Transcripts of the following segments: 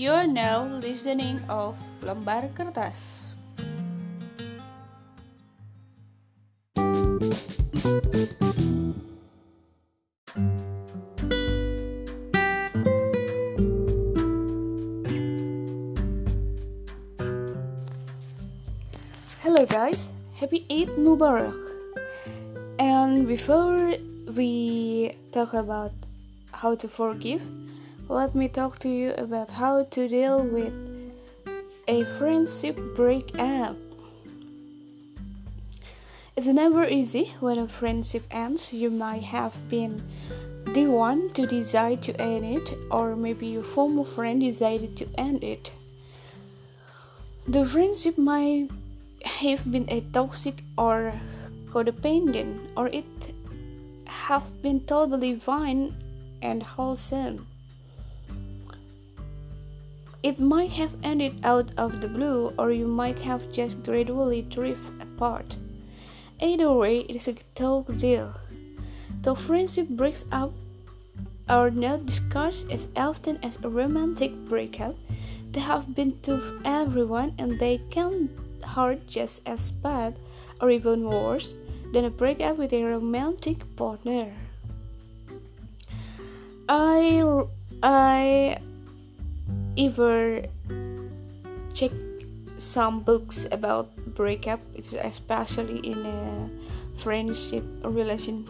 You are now listening of Lembar Kertas. Hello guys, happy Eid Mubarak. And before we talk about how to forgive, let me talk to you about how to deal with a friendship breakup. It's never easy when a friendship ends. You might have been the one to decide to end it, or maybe your former friend decided to end it. The friendship might have been a toxic or codependent, or it have been totally fine and wholesome. It might have ended out of the blue, or you might have just gradually drifted apart. Either way, it is a tough deal. Though friendship breaks up are not discussed as often as a romantic breakup, they have been to everyone and they can hurt just as bad or even worse than a breakup with a romantic partner. I I ever check some books about breakup, it's especially in a friendship relation.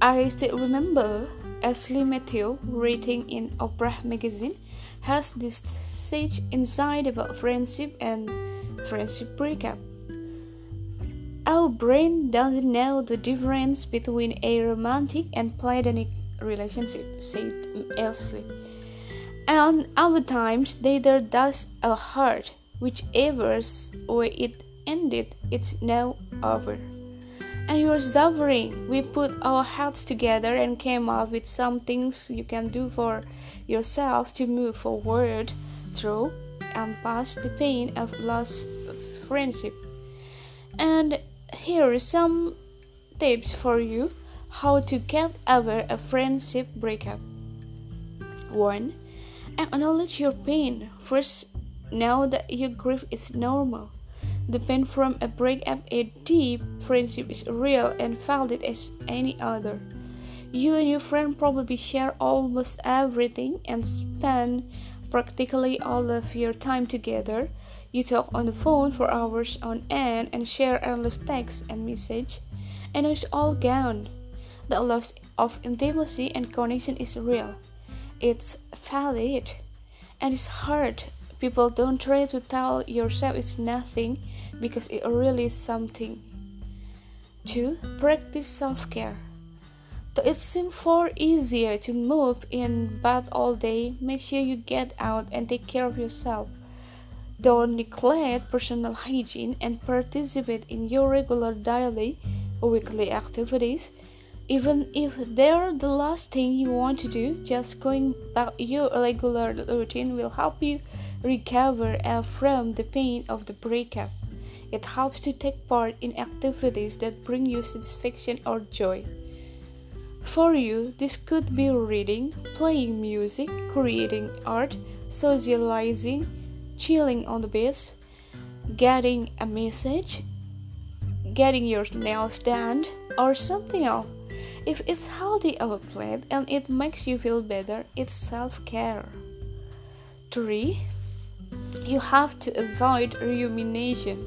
I still remember Ashley Matthew writing in Oprah magazine has this sage insight about friendship and friendship breakup. Our brain doesn't know the difference between a romantic and platonic relationship, said Ashley. And other times, neither does a heart. Whichever way it ended, it's now over. And you're suffering. We put our heads together and came up with some things you can do for yourself to move forward through and past the pain of lost friendship. And here are some tips for you how to get over a friendship breakup. 1 Acknowledge your pain. First, know that your grief is normal. The pain from a breakup, a deep friendship is real and valid as any other. You and your friend probably share almost everything and spend practically all of your time together. You talk on the phone for hours on end and share endless texts and messages, and it's all gone. The loss of intimacy and connection is real it's valid and it's hard. People don't try to tell yourself it's nothing because it really is something. 2. Practice self care. Though it seems far easier to move in bed all day, make sure you get out and take care of yourself. Don't neglect personal hygiene and participate in your regular daily or weekly activities even if they're the last thing you want to do, just going back your regular routine will help you recover uh, from the pain of the breakup. It helps to take part in activities that bring you satisfaction or joy. For you, this could be reading, playing music, creating art, socializing, chilling on the beach, getting a message, getting your nails done, or something else. If it's healthy outlet and it makes you feel better, it's self-care. 3. You have to avoid rumination.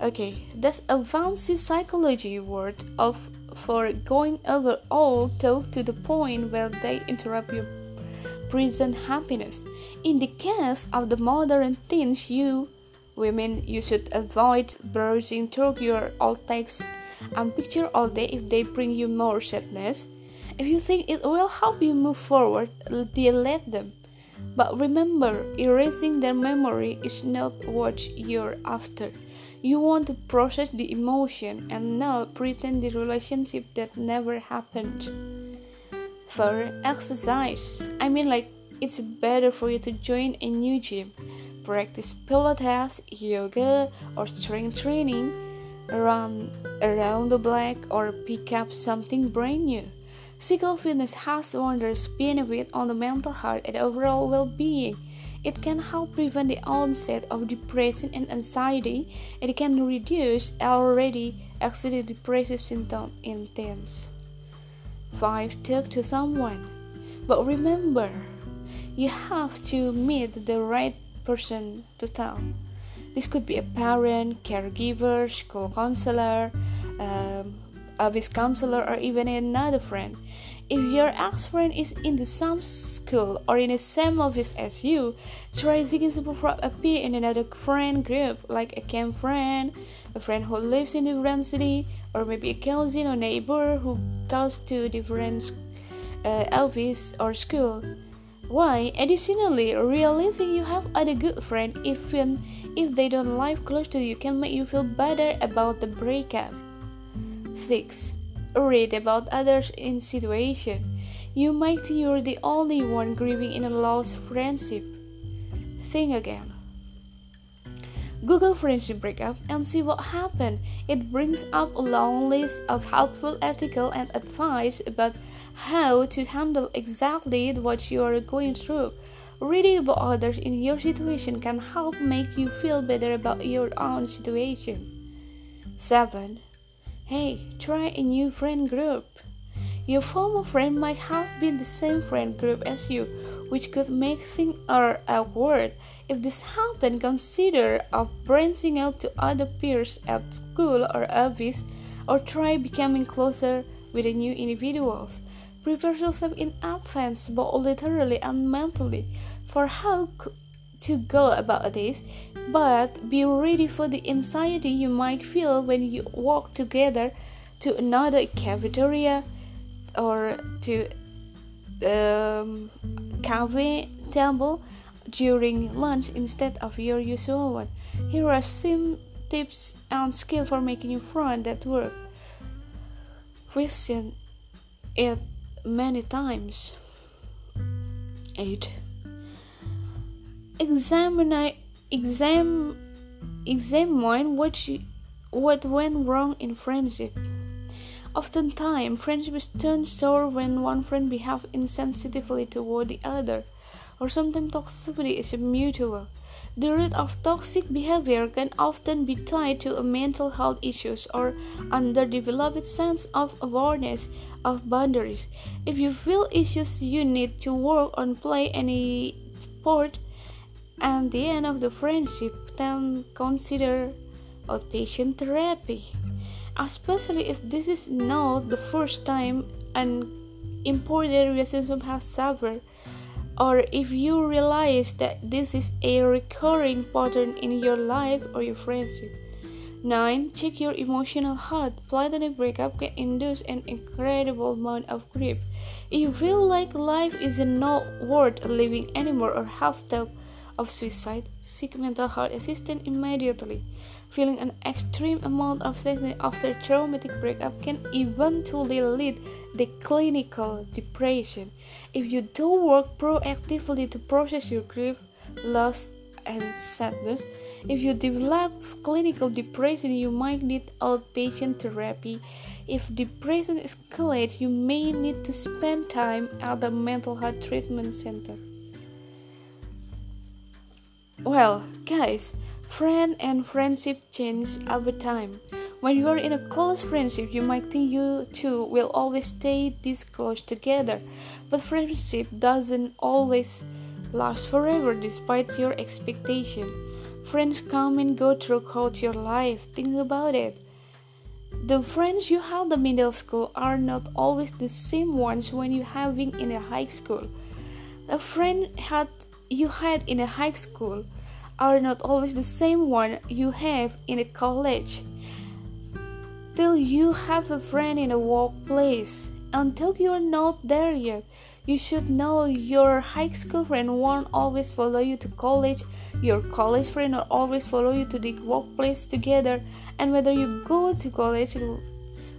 Okay, that's a fancy psychology word of for going over all talk to the point where they interrupt your present happiness. In the case of the modern teens, you women you should avoid browsing through your old texts and picture all day if they bring you more sadness. If you think it will help you move forward, delete them. But remember, erasing their memory is not what you're after. You want to process the emotion and not pretend the relationship that never happened. For exercise, I mean, like, it's better for you to join a new gym, practice Pilates, yoga, or strength training run around the block or pick up something brand new. Physical fitness has wondrous benefits on the mental health and overall well-being. It can help prevent the onset of depression and anxiety. It can reduce already existing depressive symptoms in teens. 5. Talk to someone. But remember, you have to meet the right person to tell. This could be a parent, caregiver, school counselor, um, office counselor, or even another friend. If your ex friend is in the same school or in the same office as you, try seeking support from a peer in another friend group, like a camp friend, a friend who lives in a different city, or maybe a cousin or neighbor who goes to different uh, office or school. Why? Additionally, realizing you have other good friends, even if they don't live close to you, can make you feel better about the breakup. 6. Read about others in situation. You might think you're the only one grieving in a lost friendship. Think again. Google friendship breakup and see what happened. It brings up a long list of helpful articles and advice about how to handle exactly what you are going through. Reading about others in your situation can help make you feel better about your own situation. 7. Hey, try a new friend group. Your former friend might have been the same friend group as you, which could make things awkward. If this happens, consider of branching out to other peers at school or office, or try becoming closer with new individuals. Prepare yourself in advance, both literally and mentally, for how to go about this, but be ready for the anxiety you might feel when you walk together to another cafeteria or to um, cafe table during lunch instead of your usual one. Here are some tips and skills for making your friend that work. We've seen it many times. 8. Examine, exam, examine what, you, what went wrong in friendship. Oftentimes, friendships turn sour when one friend behaves insensitively toward the other, or sometimes toxicity is mutual. The root of toxic behavior can often be tied to a mental health issues or underdeveloped sense of awareness of boundaries. If you feel issues you need to work on play any sport and the end of the friendship, then consider outpatient therapy especially if this is not the first time an important relationship has suffered or if you realize that this is a recurring pattern in your life or your friendship. 9. Check your emotional health. Platonic breakup can induce an incredible amount of grief. If you feel like life is not worth living anymore or have thought of suicide, seek mental health assistance immediately. Feeling an extreme amount of sadness after traumatic breakup can eventually lead to clinical depression. If you don't work proactively to process your grief, loss, and sadness, if you develop clinical depression, you might need outpatient therapy. If depression escalates, you may need to spend time at the mental health treatment center. Well, guys, Friend and friendship change over time. When you are in a close friendship, you might think you two will always stay this close together, but friendship doesn't always last forever despite your expectation. Friends come and go throughout your life. Think about it. The friends you had in middle school are not always the same ones when you having in a high school. A friend had you had in a high school are not always the same one you have in a college. Till you have a friend in a workplace, until you are not there yet, you should know your high school friend won't always follow you to college, your college friend will always follow you to the workplace together, and whether you go to college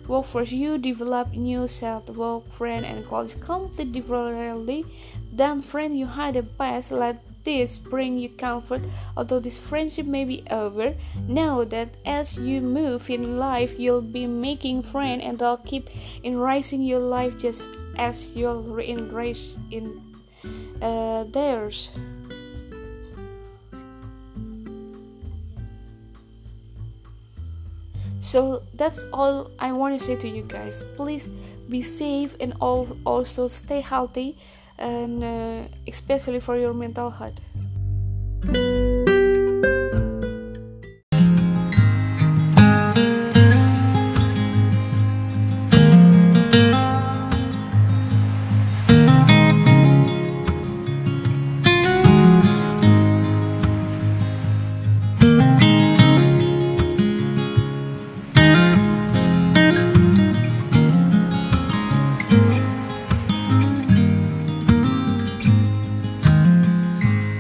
workforce, you develop new set work friend and college completely differently than friend you had the past. Let this bring you comfort although this friendship may be over know that as you move in life you'll be making friends and they'll keep enriching your life just as you'll reintegrate in uh, theirs. So that's all I want to say to you guys. Please be safe and all also stay healthy and uh, especially for your mental health.